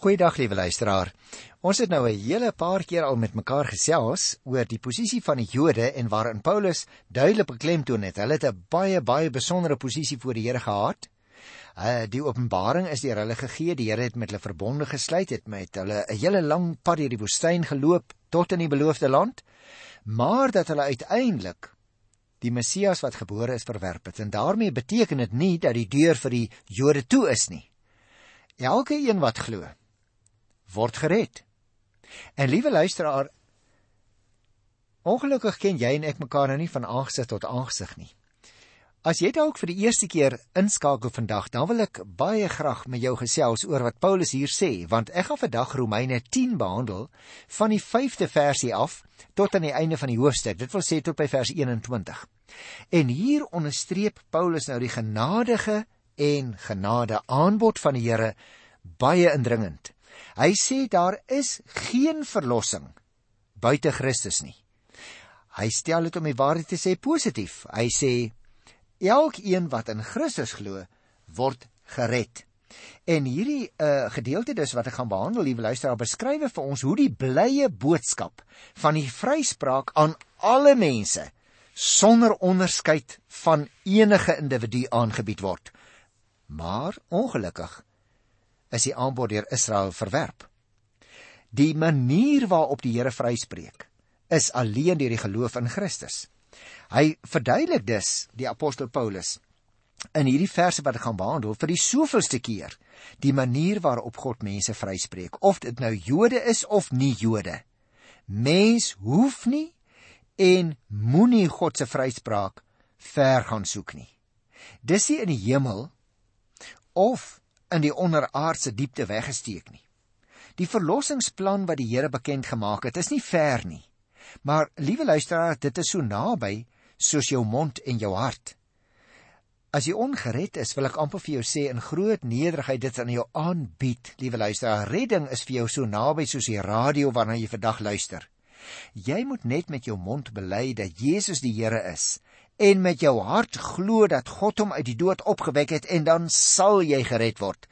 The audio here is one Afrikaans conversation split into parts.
Goeiedag liewe luisteraar. Ons het nou 'n hele paar keer al met mekaar gesels oor die posisie van die Jode en waarin Paulus duidelik beklemtoon het. Hulle het 'n baie baie besondere posisie voor die Here gehad. Uh die openbaring is deur hulle gegee. Die Here het met hulle verbonde gesluit, het met hulle 'n hele lang pad deur die woestyn geloop tot in die beloofde land. Maar dat hulle uiteindelik die Messias wat gebore is verwerp het. En daarmee beteken dit nie dat die deur vir die Jode toe is nie. Elke een wat glo, word gered. En liewe luisteraar, ongelukkig ken jy en ek mekaar nou nie van aangesig tot aangesig nie. As jy dalk vir die eerste keer inskakel vandag, dan wil ek baie graag met jou gesels oor wat Paulus hier sê, want ek gaan vandag Romeine 10 behandel van die 5de versie af tot aan die einde van die hoofstuk. Dit wil sê tot by vers 21. En hier onderstreep Paulus nou die genadige en genade aanbod van die Here baie indringend. Hy sê daar is geen verlossing buite Christus nie. Hy stel dit om die waarheid te sê positief. Hy sê elkeen wat in Christus glo, word gered. En hierdie uh, gedeelte dus wat ek gaan behandel, liewe luisteraar, beskryf vir ons hoe die blye boodskap van die vryspraak aan alle mense sonder onderskeid van enige individu aangebied word. Maar ongelukkig is die aanbod deur Israel verwerp. Die manier waarop die Here vryspreek is alleen deur die geloof in Christus. Hy verduidelik dus die apostel Paulus in hierdie verse wat ek gaan behandel vir die soveelste keer die manier waarop God mense vryspreek of dit nou Jode is of nie Jode. Mens hoef nie en moenie God se vryspraak ver gaan soek nie. Dis nie in die hemel of in die onderaardse diepte weggesteek nie. Die verlossingsplan wat die Here bekend gemaak het, is nie ver nie. Maar liewe luisteraar, dit is so naby soos jou mond en jou hart. As jy ongered is, wil ek amper vir jou sê in groot nederigheid dit aan jou aanbied, liewe luisteraar. Redding is vir jou so naby soos die radio waarna jy vandag luister. Jy moet net met jou mond bely dat Jesus die Here is en met jou hart glo dat God hom uit die dood opgewek het en dan sal jy gered word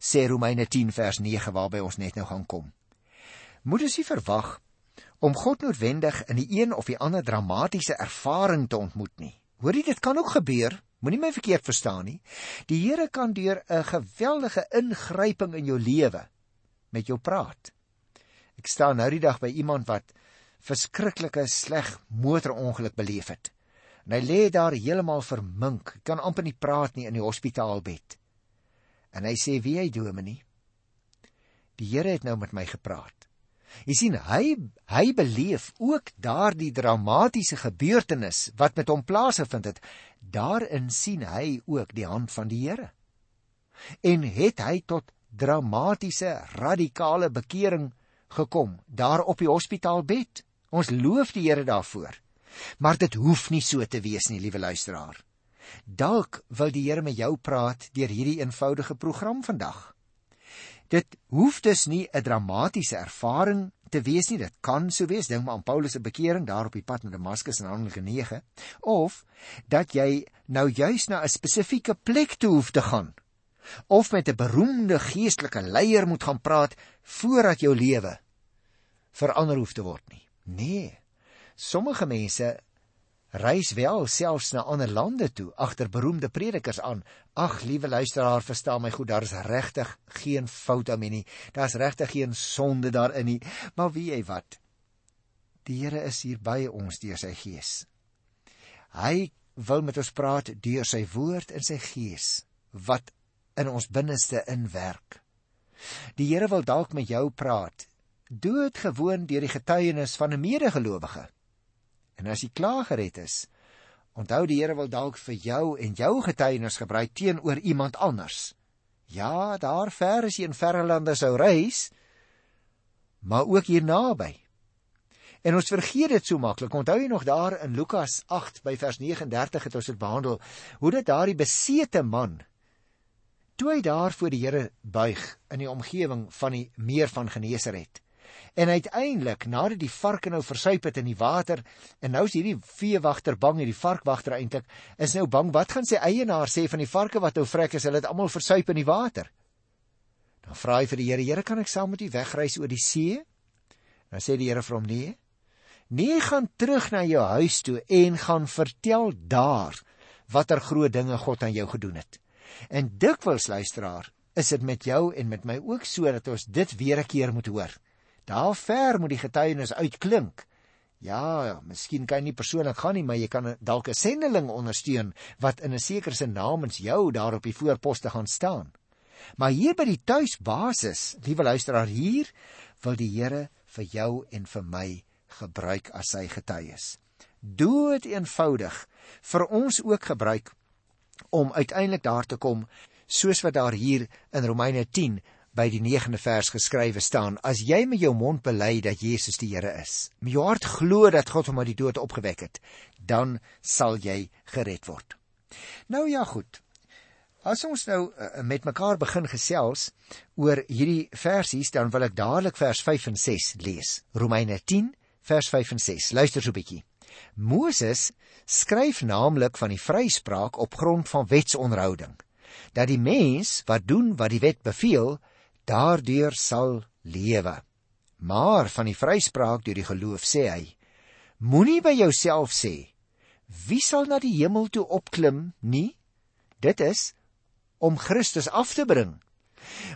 sê Romeine 10 vers 9 waarby ons net nou gaan kom. Moet ons nie verwag om God noodwendig in die een of die ander dramatiese ervaring te ontmoet nie. Hoorie dit kan ook gebeur. Moenie my verkeerd verstaan nie. Die Here kan deur 'n geweldige ingryping in jou lewe met jou praat. Ek staan nou die dag by iemand wat verskriklike sleg motorongeluk beleef het En hy lê daar heeltemal vermink, kan amper nie praat nie in die hospitaalbed. En hy sê: "Wie hy dominee? Die Here het nou met my gepraat." Jy sien, hy hy beleef ook daardie dramatiese gebeurtenis wat met hom plaasgevind het. Daarin sien hy ook die hand van die Here. En het hy tot dramatiese radikale bekering gekom daar op die hospitaalbed. Ons loof die Here daarvoor. Maar dit hoef nie so te wees nie, liewe luisteraar. Dalk wil die Here met jou praat deur hierdie eenvoudige program vandag. Dit hoef dus nie 'n dramatiese ervaring te wees nie. Dit kan so wees, dink maar aan Paulus se bekering daar op die pad na Damaskus in Handelinge 9, of dat jy nou juis na 'n spesifieke plek toe hoef te gaan of met 'n beroemde geestelike leier moet gaan praat voordat jou lewe verander hoef te word nie. Nee. Sommige mense reis wel selfs na ander lande toe agter beroemde predikers aan. Ag, liewe luisteraar, verstaan my goed, daar is regtig geen fout daarmee nie. Daar's regtig geen sonde daarin nie. Maar wie jy wat? Die Here is hier by ons deur sy Gees. Hy wil met ons praat deur sy woord en sy Gees wat in ons binneste inwerk. Die Here wil dalk met jou praat. Doodgewoon deur die getuienis van 'n medegelowige. En as jy klaar gered is, onthou die Here wil dalk vir jou en jou getuienis gebruik teenoor iemand anders. Ja, daar ver as jy in verre lande sou reis, maar ook hier naby. En ons vergeet dit so maklik. Onthou jy nog daar in Lukas 8 by vers 39 het ons dit behandel hoe dit daardie besete man toe hy daar voor die Here buig in die omgewing van die meer van Genesaret En uiteindelik, nadat die varke nou versuip het in die water, en nou is hierdie veewagter bang, hierdie varkwagter eintlik, is nou bang wat gaan sy eienaar sê van die varke wat nou vrek is, hulle het almal versuip in die water. Dan vra hy vir die Here: "Here, kan ek saam met u wegreis oor die see?" Dan sê die Here vir hom: "Nee. Nee, gaan terug na jou huis toe en gaan vertel daar watter groot dinge God aan jou gedoen het." En dikwels luisteraar, is dit met jou en met my ook so dat ons dit weer 'n keer moet hoor. Daar ver moet die getuienis uitklink. Ja, miskien kan jy nie persoonlik gaan nie, maar jy kan dalk 'n sendeling ondersteun wat in 'n sekere sin namens jou daar op die voorposte gaan staan. Maar hier by die tuisbasis, liewe luisteraar, hier wil die Here vir jou en vir my gebruik as sy getuies. Dood eenvoudig vir ons ook gebruik om uiteindelik daar te kom soos wat daar hier in Romeine 10 by die 9de vers geskrywe staan as jy met jou mond bely dat Jesus die Here is met jou hart glo dat God hom uit die dood opgewek het dan sal jy gered word. Nou ja goed. As ons nou uh, met mekaar begin gesels oor hierdie versies dan wil ek dadelik vers 5 en 6 lees. Romeine 10 vers 5 en 6 luister so 'n bietjie. Moses skryf naamlik van die vryspraak op grond van wetsonderhouding. Dat die mens wat doen wat die wet beveel daardeur sal lewe maar van die vryspraak deur die geloof sê hy moenie by jouself sê wie sal na die hemel toe opklim nie dit is om Christus af te bring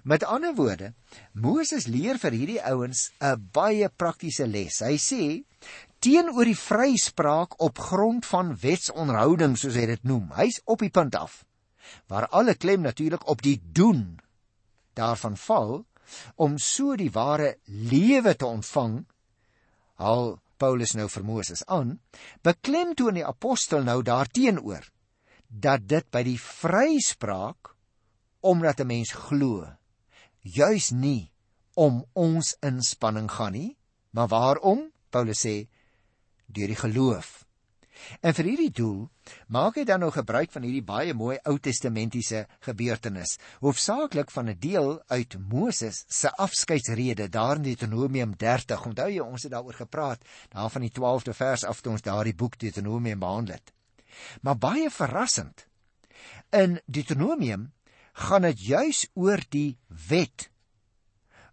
met ander woorde Moses leer vir hierdie ouens 'n baie praktiese les hy sê teenoor die vryspraak op grond van wetsonhouding soos hy dit noem. Hy's op die punt af. Waar alle klem natuurlik op die doen daarvan val om so die ware lewe te ontvang. Al Paulus nou vir Moses aan, beklemtoon die apostel nou daarteenoor dat dit by die vryspraak omdat 'n mens glo juis nie om ons inspanning gaan nie, maar waarom? Paulus sê deur die geloof. En vir hierdie doel maak hy dan nou gebruik van hierdie baie mooi Ou Testamentiese gebeurtenis, hoofsaaklik van 'n deel uit Moses se afskeidsrede daar in Deuteronomium 30. Onthou jy ons het daaroor gepraat, daar van die 12de vers af toe ons daardie boek Deuteronomium behandel het. Maar baie verrassend. In Deuteronomium gaan dit juis oor die wet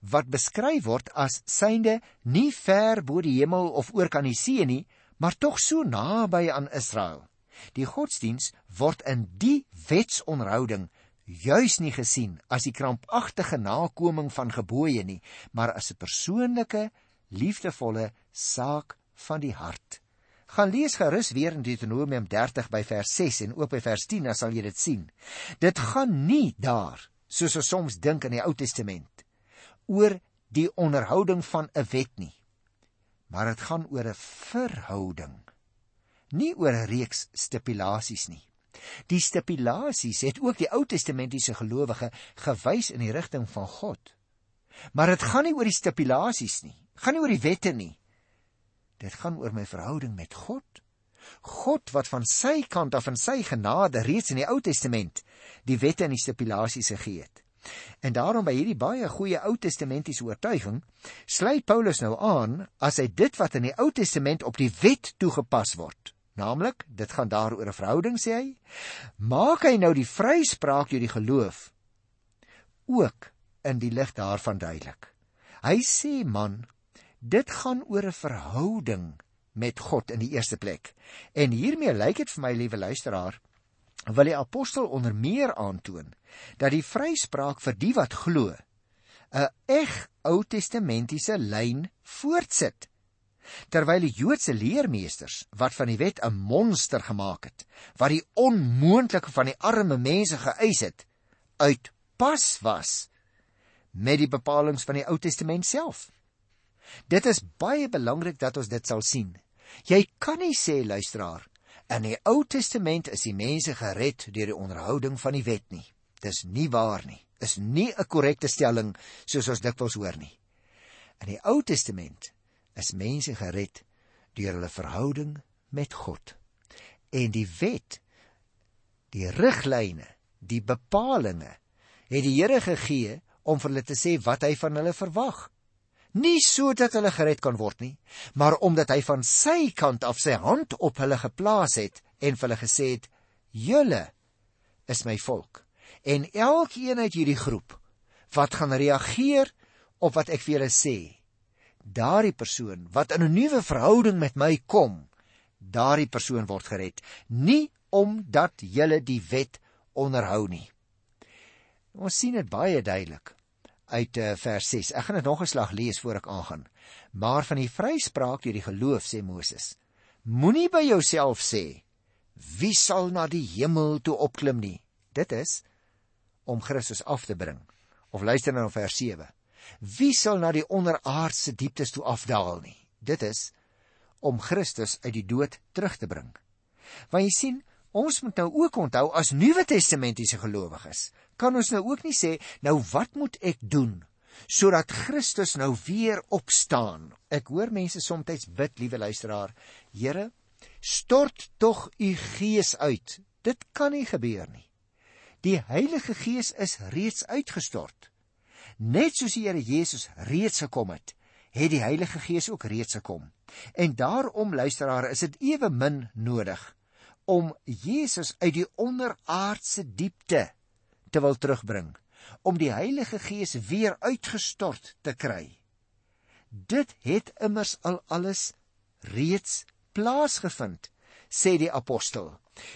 wat beskryf word as synde nie ver bo die hemel of oor kan die see nie, maar tog so naby aan Israel. Die godsdiens word in die wetsonhouding juis nie gesien as die krampagtige nakoming van gebooie nie, maar as 'n persoonlike, liefdevolle saak van die hart. Gaan lees gerus weer in Deuteronomium 30 by vers 6 en ook by vers 10 dan sal jy dit sien. Dit gaan nie daar soos ons soms dink in die Ou Testament oor die onderhouding van 'n wet nie. Maar dit gaan oor 'n verhouding. Nie oor 'n reeks stipulasies nie. Die stipulasies het ook die Ou Testamentiese gelowige gewys in die rigting van God. Maar dit gaan nie oor die stipulasies nie. Gaan nie oor die wette nie. Dit gaan oor my verhouding met God. God wat van sy kant af in sy genade reeds in die Ou Testament die wette en die stipulasies gegee het. En daarom by hierdie baie goeie Ou Testamentiese oortuiging sluit Paulus nou aan as hy dit wat in die Ou Testament op die wet toegepas word. Naamlik, dit gaan daaroor 'n verhouding sê hy, maak hy nou die vryspraak deur die geloof ook in die lig daarvan duidelik. Hy sê man, dit gaan oor 'n verhouding met God in die eerste plek. En hiermee lyk dit vir my liewe luisteraar, wil die apostel onder meer aantoon dat die vryspraak vir die wat glo 'n eg Ou Testamentiese lyn voortsit terwyl die Joodse leermeesters wat van die wet 'n monster gemaak het wat die onmoontlike van die arme mense geëis het uit pas was met die bepalinge van die Ou Testament self. Dit is baie belangrik dat ons dit sal sien. Jy kan nie sê luisteraar In die Ou Testament is die mense gered deur die onderhouding van die wet nie. Dis nie waar nie. Is nie 'n korrekte stelling soos ons dikwels hoor nie. In die Ou Testament is mense gered deur hulle verhouding met God. En die wet, die riglyne, die bepalinge het die Here gegee om vir hulle te sê wat hy van hulle verwag nie sodat hulle gered kan word nie, maar omdat hy van sy kant af sy hand op hulle geplaas het en vir hulle gesê het: "Julle is my volk." En elkeen uit hierdie groep wat gaan reageer op wat ek vir julle sê. Daardie persoon wat in 'n nuwe verhouding met my kom, daardie persoon word gered, nie omdat julle die wet onderhou nie. Ons sien dit baie duidelik uit uh, vers 6. Ek gaan dit nog 'n slag lees voor ek aangaan. Maar van die vryspraak deur die geloof sê Moses: Moenie by jouself sê: Wie sal na die hemel toe opklim nie? Dit is om Christus af te bring. Of luister nou na vers 7. Wie sal na die onderaardse dieptes toe afdaal nie? Dit is om Christus uit die dood terug te bring. Want jy sien, ons moet nou ook onthou as Nuwe Testamentiese gelowiges, kan ons nou ook nie sê nou wat moet ek doen sodat Christus nou weer opstaan. Ek hoor mense soms bid, liewe luisteraar, Here, stort tog u gees uit. Dit kan nie gebeur nie. Die Heilige Gees is reeds uitgestort. Net soos die Here Jesus reeds gekom het, het die Heilige Gees ook reeds gekom. En daarom luisteraar, is dit ewe min nodig om Jesus uit die onderaardse diepte te wil terugbring om die Heilige Gees weer uitgestort te kry. Dit het immers al alles reeds plaasgevind, sê die apostel.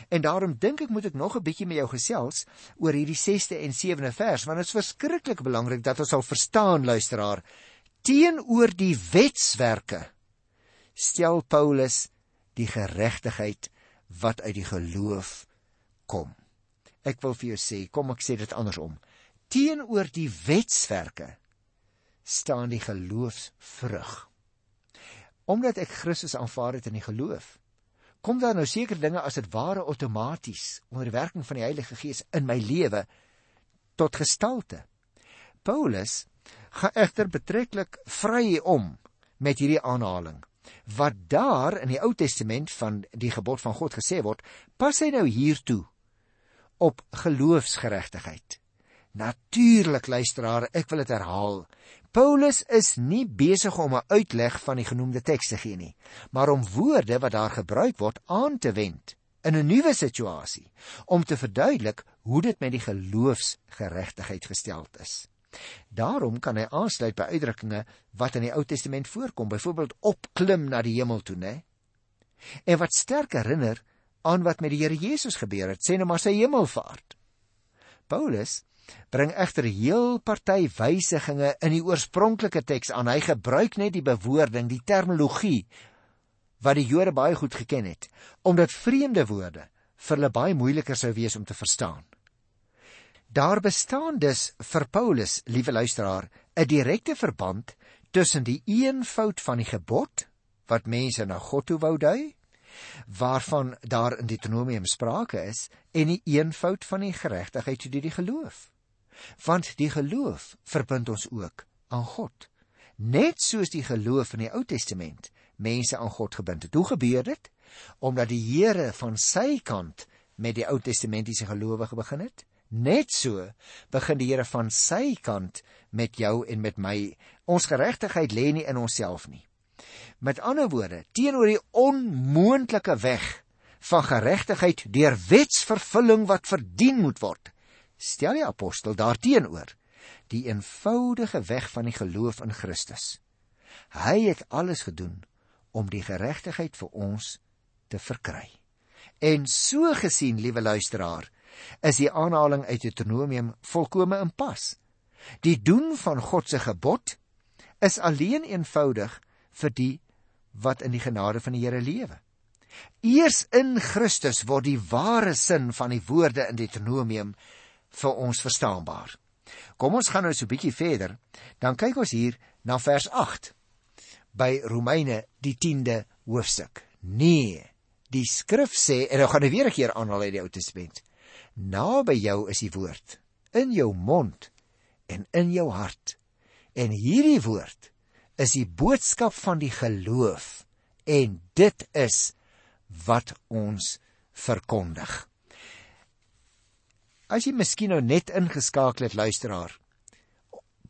En daarom dink ek moet ek nog 'n bietjie met jou gesels oor hierdie 6de en 7de vers, want dit is verskriklik belangrik dat ons sal verstaan, luisteraar, teenoor die wetswerke stel Paulus die geregtigheid wat uit die geloof kom. Ek wil vir jou sê, kom ek sê dit andersom. Teenoor die wetswerke staan die geloofsvrug. Omdat ek Christus aanvaar het in die geloof, kom daar nou seker dinge as dit ware outomaties onder werking van die Heilige Gees in my lewe tot gestalte. Paulus gaan egter betreklik vry om met hierdie aanhaling wat daar in die Ou Testament van die gebod van God gesê word, pas hy nou hiertoe op geloofsgeregtigheid. Natuurlik luisteraar, ek wil dit herhaal. Paulus is nie besig om 'n uitleg van die genoemde teks te gee nie, maar om woorde wat daar gebruik word aan te wend in 'n nuwe situasie om te verduidelik hoe dit met die geloofsgeregtigheid gesteld is. Daarom kan hy aansluit by uitdrukkings wat in die Ou Testament voorkom, byvoorbeeld opklim na die hemel toe, né? En wat sterk herinner aan wat met die Here Jesus gebeur het, sê nou maar sy hemelvaart. Paulus bring egter heel party wysigings in die oorspronklike teks aan. Hy gebruik net die bewoording, die terminologie wat die Jode baie goed geken het, omdat vreemde woorde vir hulle baie moeiliker sou wees om te verstaan. Daar bestaan dus vir Paulus, liewe luisteraar, 'n direkte verband tussen die eenvoud van die gebod wat mense na God toe wou dui, waarvan daar in Deuteronomium sprake is, en die eenvoud van die geregtigheid deur die geloof. Want die geloof verbind ons ook aan God. Net soos die geloof in die Ou Testament mense aan God gebind het. Hoe gebeur dit? Omdat die Here van sy kant met die Ou Testamentiese gelowige begin het Net so begin die Here van sy kant met jou en met my. Ons geregtigheid lê nie in onsself nie. Met ander woorde, teenoor die onmoontlike weg van geregtigheid deur wetsvervulling wat verdien moet word, stel die apostel daarteenoor die eenvoudige weg van die geloof in Christus. Hy het alles gedoen om die geregtigheid vir ons te verkry. En so gesien, liewe luisteraar, is die aanhaling uit Deuteronomium volkome in pas. Die doen van God se gebod is alleen eenvoudig vir die wat in die genade van die Here lewe. Eers in Christus word die ware sin van die woorde in Deuteronomium vir ons verstaanbaar. Kom ons gaan nou so 'n bietjie verder, dan kyk ons hier na vers 8 by Romeine die 10de hoofstuk. Nee, die skrif sê en nou gaan ek weer 'n keer aanhaal uit die Ou Testament. Naby jou is die woord, in jou mond en in jou hart. En hierdie woord is die boodskap van die geloof en dit is wat ons verkondig. As jy miskien nou net ingeskakel het luisteraar.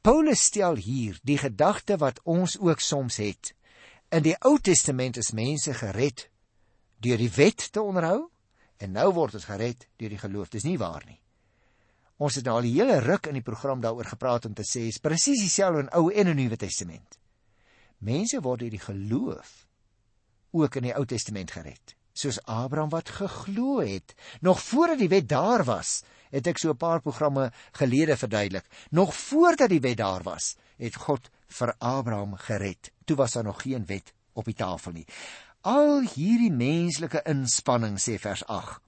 Paulus stel hier die gedagte wat ons ook soms het. In die Ou Testament is mense gered deur die wet te onderhou en nou word ons gered deur die geloof. Dis nie waar nie. Ons het nou al 'n hele ruk in die program daaroor gepraat om te sê is presies dieselfde in Ou en in Nuwe Testament. Mense word deur die geloof ook in die Ou Testament gered, soos Abraham wat geglo het nog voordat die wet daar was. Het ek so 'n paar programme gelede verduidelik. Nog voordat die wet daar was, het God vir Abraham gered. Toe was daar nog geen wet op die tafel nie. Al hierdie menslike inspanning sê vers 8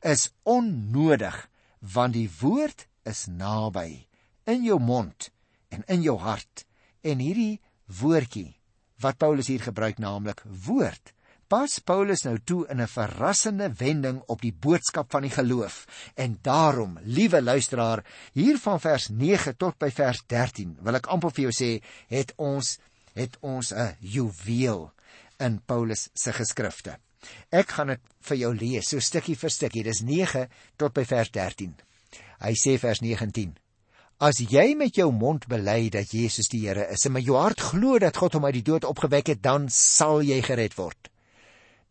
is onnodig want die woord is naby in jou mond en in jou hart en hierdie woordjie wat Paulus hier gebruik naamlik woord pas Paulus nou toe in 'n verrassende wending op die boodskap van die geloof en daarom liewe luisteraar hier van vers 9 tot by vers 13 wil ek amper vir jou sê het ons het ons 'n juweel in Paulus se geskrifte Ek gaan dit vir jou lees, so stukkie vir stukkie. Dis 9 tot by vers 13. Hy sê vers 19: As jy met jou mond bely dat Jesus die Here is en met jou hart glo dat God hom uit die dood opgewek het, dan sal jy gered word.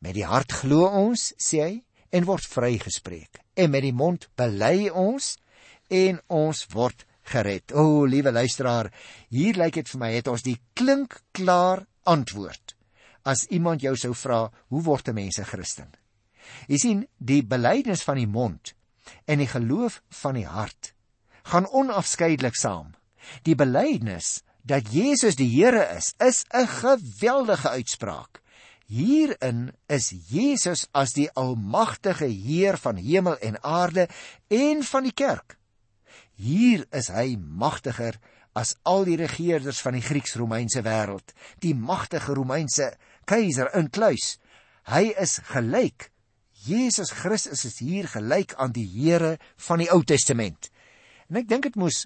Met die hart glo ons, sê hy, en word vrygespreek. En met die mond bely ons en ons word gered. O, liewe luisteraar, hier lyk dit vir my het ons die klink klaar antwoord as iemand jou sou vra, hoe word 'n mens 'n Christen? Jy sien, die belydenis van die mond en die geloof van die hart gaan onafskeidelik saam. Die belydenis dat Jesus die Here is, is 'n geweldige uitspraak. Hierin is Jesus as die almagtige Heer van hemel en aarde en van die kerk. Hier is hy magtiger as al die regerders van die Grieks-Romeinse wêreld, die magtige Romeinse keiser in kluis. Hy is gelyk. Jesus Christus is hier gelyk aan die Here van die Ou Testament. En ek dink dit moes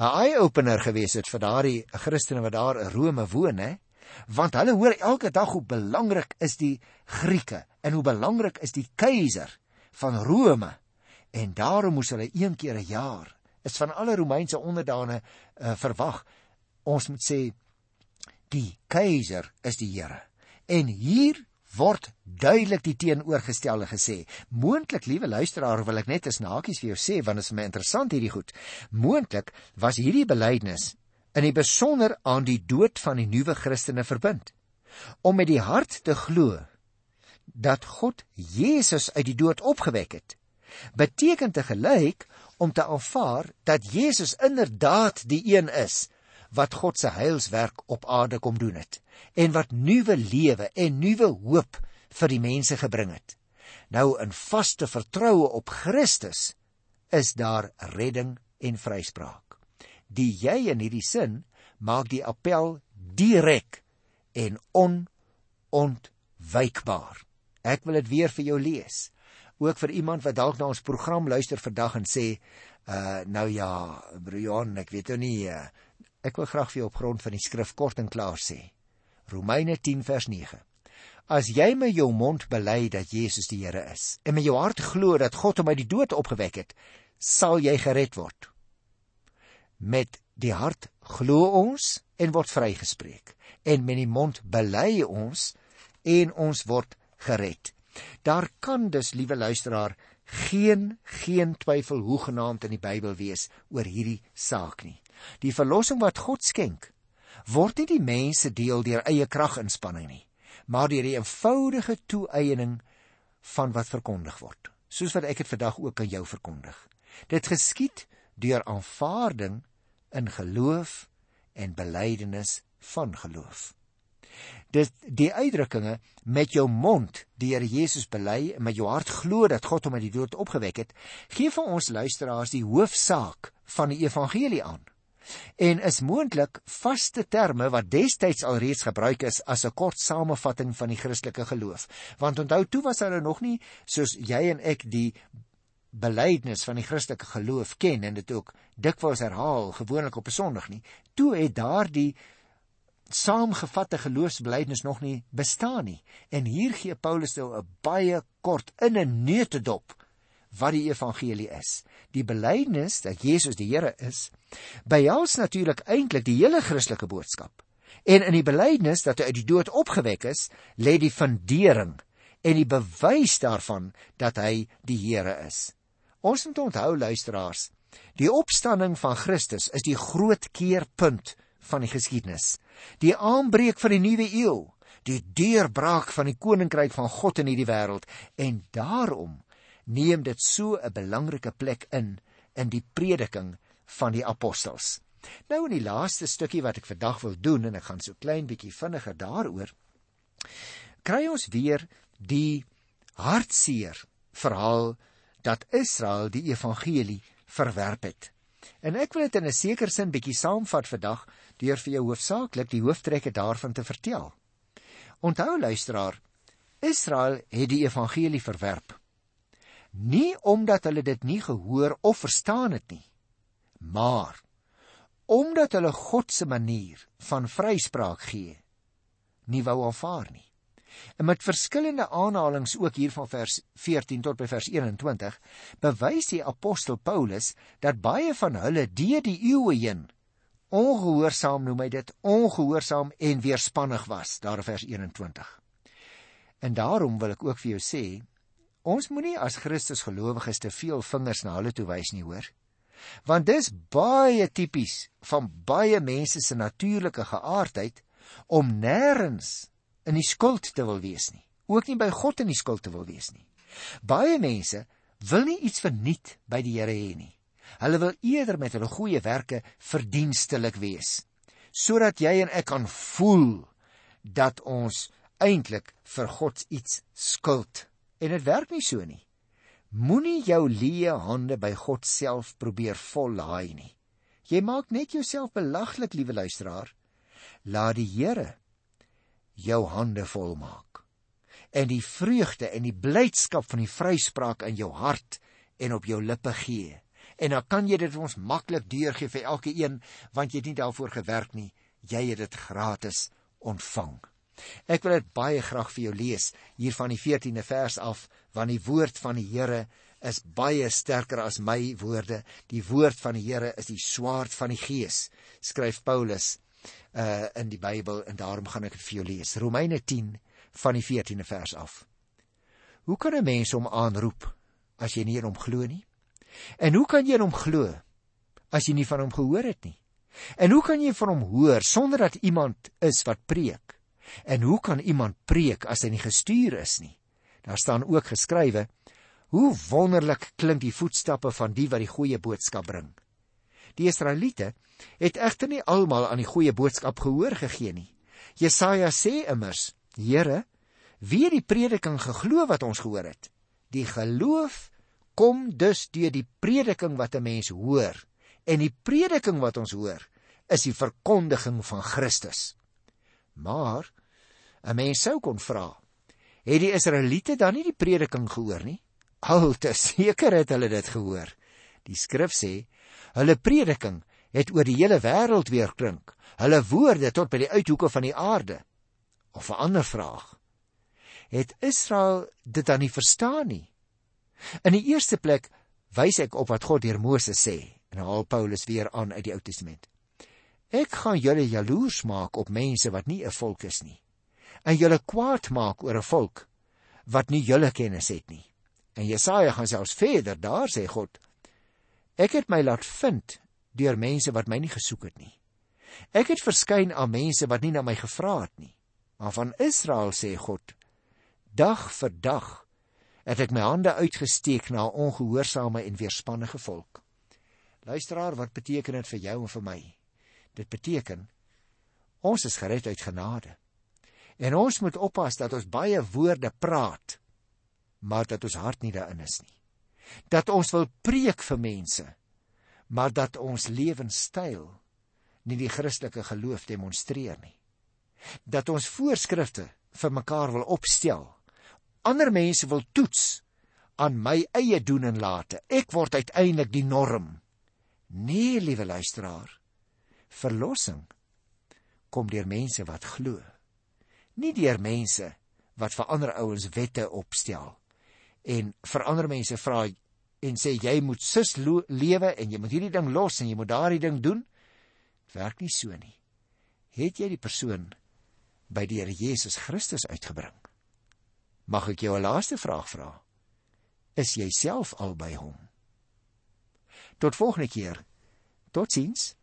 'n eye-opener gewees het vir daardie Christene wat daar in Rome woon, hè? Want hulle hoor elke dag hoe belangrik is die Grieke en hoe belangrik is die keiser van Rome. En daarom moes hulle een keer 'n jaar is van alle Romeinse onderdane uh, verwag. Ons moet sê die keiser is die Here. En hier word duidelik die teenoorgestelde gesê. Moontlik, liewe luisteraar, wil ek net as nakies vir jou sê want dit is my interessant hierdie goed. Moontlik was hierdie belydenis in die besonder aan die dood van die nuwe Christene verbind. Om met die hart te glo dat God Jesus uit die dood opgewek het, beteken te gelyk om te aanvaar dat Jesus inderdaad die een is wat God se heilswerk op aarde kom doen het en wat nuwe lewe en nuwe hoop vir die mense gebring het. Nou in vaste vertroue op Christus is daar redding en vryspraak. Die jy in hierdie sin maak die appel direk en onontwykbaar. Ek wil dit weer vir jou lees. Ook vir iemand wat dalk na ons program luister vandag en sê, uh nou ja, Brian, ek weet nou nie uh, Ek wil graag vir jou op grond van die skrif kort en klaar sê. Romeine 10 vers 9. As jy met jou mond bely dat Jesus die Here is en met jou hart glo dat God hom uit die dood opgewek het, sal jy gered word. Met die hart glo ons en word vrygespreek en met die mond bely ons en ons word gered. Daar kan dus, liewe luisteraar, geen geen twyfel hoegenaamd in die Bybel wees oor hierdie saak nie. Die verlossing wat God skenk, word nie die mense deel deur eie kraginspanning nie, maar deur die eenvoudige toeëning van wat verkondig word, soos wat ek dit vandag ook aan jou verkondig. Dit geskied deur aanvaarding in geloof en belydenis van geloof. Dit die uitdrukkinge met jou mond die Here Jesus bely en met jou hart glo dat God hom uit die dood opgewek het, gee vir ons luisteraars die hoofsaak van die evangelie aan en is moontlik vaste terme wat destyds alreeds gebruik is as 'n kort samevatting van die Christelike geloof. Want onthou toe was hulle nog nie soos jy en ek die belydenis van die Christelike geloof ken en dit ook dikwels herhaal gewoonlik op 'n Sondag nie. Toe het daardie saamgevatte geloofsbelydenis nog nie bestaan nie. En hier gee Paulus nou 'n baie kort in 'n neutedop wat die evangelie is. Die belydenis dat Jesus die Here is, behels natuurlik eintlik die hele Christelike boodskap. En in die belydenis dat hy uit die dood opgewek is, lê die fundering en die bewys daarvan dat hy die Here is. Ons moet onthou luisteraars, Die opstanding van Christus is die groot keerpunt van die geskiedenis. Die aanbreek van die nuwe eeu, die deurbraak van die koninkryk van God in hierdie wêreld en daarom neem dit so 'n belangrike plek in in die prediking van die apostels. Nou in die laaste stukkie wat ek vandag wil doen en ek gaan so klein bietjie vinniger daaroor kry ons weer die hartseer verhaal dat Israel die evangelie verwerp het. En ek wil dit in 'n sekere sin bietjie saamvat vandag deur vir jou hoofsaaklik die hooftrekke daarvan te vertel. Onthou luisteraar, Israel het die evangelie verwerp. Nie omdat hulle dit nie gehoor of verstaan het nie, maar omdat hulle God se manier van vryspraak gee nie wou aanvaar nie. En met verskillende aanhalinge ook hier van vers 14 tot by vers 21 bewys die apostel Paulus dat baie van hulle deur die eeue heen ongehoorsaam noem hy dit ongehoorsaam en weerspannig was daar vers 21. En daarom wil ek ook vir jou sê ons moenie as Christus gelowiges te veel vingers na hulle toe wys nie hoor. Want dis baie tipies van baie mense se natuurlike geaardheid om nêrens in die skuld te wil wees nie. Ook nie by God in die skuld te wil wees nie. Baie mense wil nie iets verniet by die Here hê nie. Hulle wil eerder met hulle goeie werke verdienstelik wees, sodat jy en ek kan voel dat ons eintlik vir God iets skuld. En dit werk nie so nie. Moenie jou leë hande by God self probeer vollaai nie. Jy maak net jouself belaglik, liewe luisteraar. Laat die Here jou hande vol maak. En die vreugde en die blydskap van die vryspraak in jou hart en op jou lippe gee. En dan kan jy dit ons maklik deurgee vir elke een want jy het nie daarvoor gewerk nie. Jy het dit gratis ontvang. Ek wil dit baie graag vir jou lees hier van die 14de vers af want die woord van die Here is baie sterker as my woorde. Die woord van die Here is die swaard van die Gees, skryf Paulus uh in die Bybel en daarom gaan ek dit vir jou lees. Romeine 10 van die 14de vers af. Hoe kan 'n mens hom aanroep as jy nie in hom glo nie? En hoe kan jy in hom glo as jy nie van hom gehoor het nie? En hoe kan jy van hom hoor sonder dat iemand is wat preek? En hoe kan iemand preek as hy nie gestuur is nie? Daar staan ook geskrywe: Hoe wonderlik klink die voetstappe van die wat die goeie boodskap bring. Die Israeliete het egter nie almal aan die goeie boodskap gehoor gegee nie. Jesaja sê immers: Here, wie het die prediking geglo wat ons gehoor het? Die geloof kom dus deur die prediking wat 'n mens hoor. En die prediking wat ons hoor, is die verkondiging van Christus. Maar 'n mens sou kon vra: Het die Israeliete dan nie die prediking gehoor nie? Al te seker het hulle dit gehoor. Die skrif sê: Hulle prediking het oor die hele wêreld weer klink. Hulle woorde tot by die uithoeke van die aarde. Of 'n ander vraag. Het Israel dit dan nie verstaan nie? In die eerste plek wys ek op wat God deur Moses sê en haal Paulus weer aan uit die Ou Testament. Ek gaan julle jaloers maak op mense wat nie 'n volk is nie en julle kwaad maak oor 'n volk wat nie julle kennis het nie. En Jesaja gaan selfs verder, daar sê God: Ek het my laat vind deur mense wat my nie gesoek het nie. Ek het verskyn aan mense wat nie na my gevra het nie. Maar van Israel sê God: Dag vir dag het ek my hande uitgesteek na 'n ongehoorsame en weerspannige volk. Luisteraar, wat beteken dit vir jou en vir my? Dit beteken ons is gered uit genade. En ons moet oppas dat ons baie woorde praat, maar dat ons hart nie daarin is nie. Dat ons wil preek vir mense, maar dat ons lewenstyl nie die Christelike geloof demonstreer nie. Dat ons voorskrifte vir mekaar wil opstel. Ander mense wil toets aan my eie doen en late. Ek word uiteindelik die norm. Nee, liewe luisteraar. Verlossing kom deur mense wat glo. Nie deur mense wat vir ander ouens wette opstel en vir ander mense vra en sê jy moet sus lewe en jy moet hierdie ding los en jy moet daardie ding doen. Dit werk nie so nie. Het jy die persoon by die Here Jesus Christus uitgebring? Mag ek jou 'n laaste vraag vra? Is jy self al by hom? Tot volgende keer. Totsiens.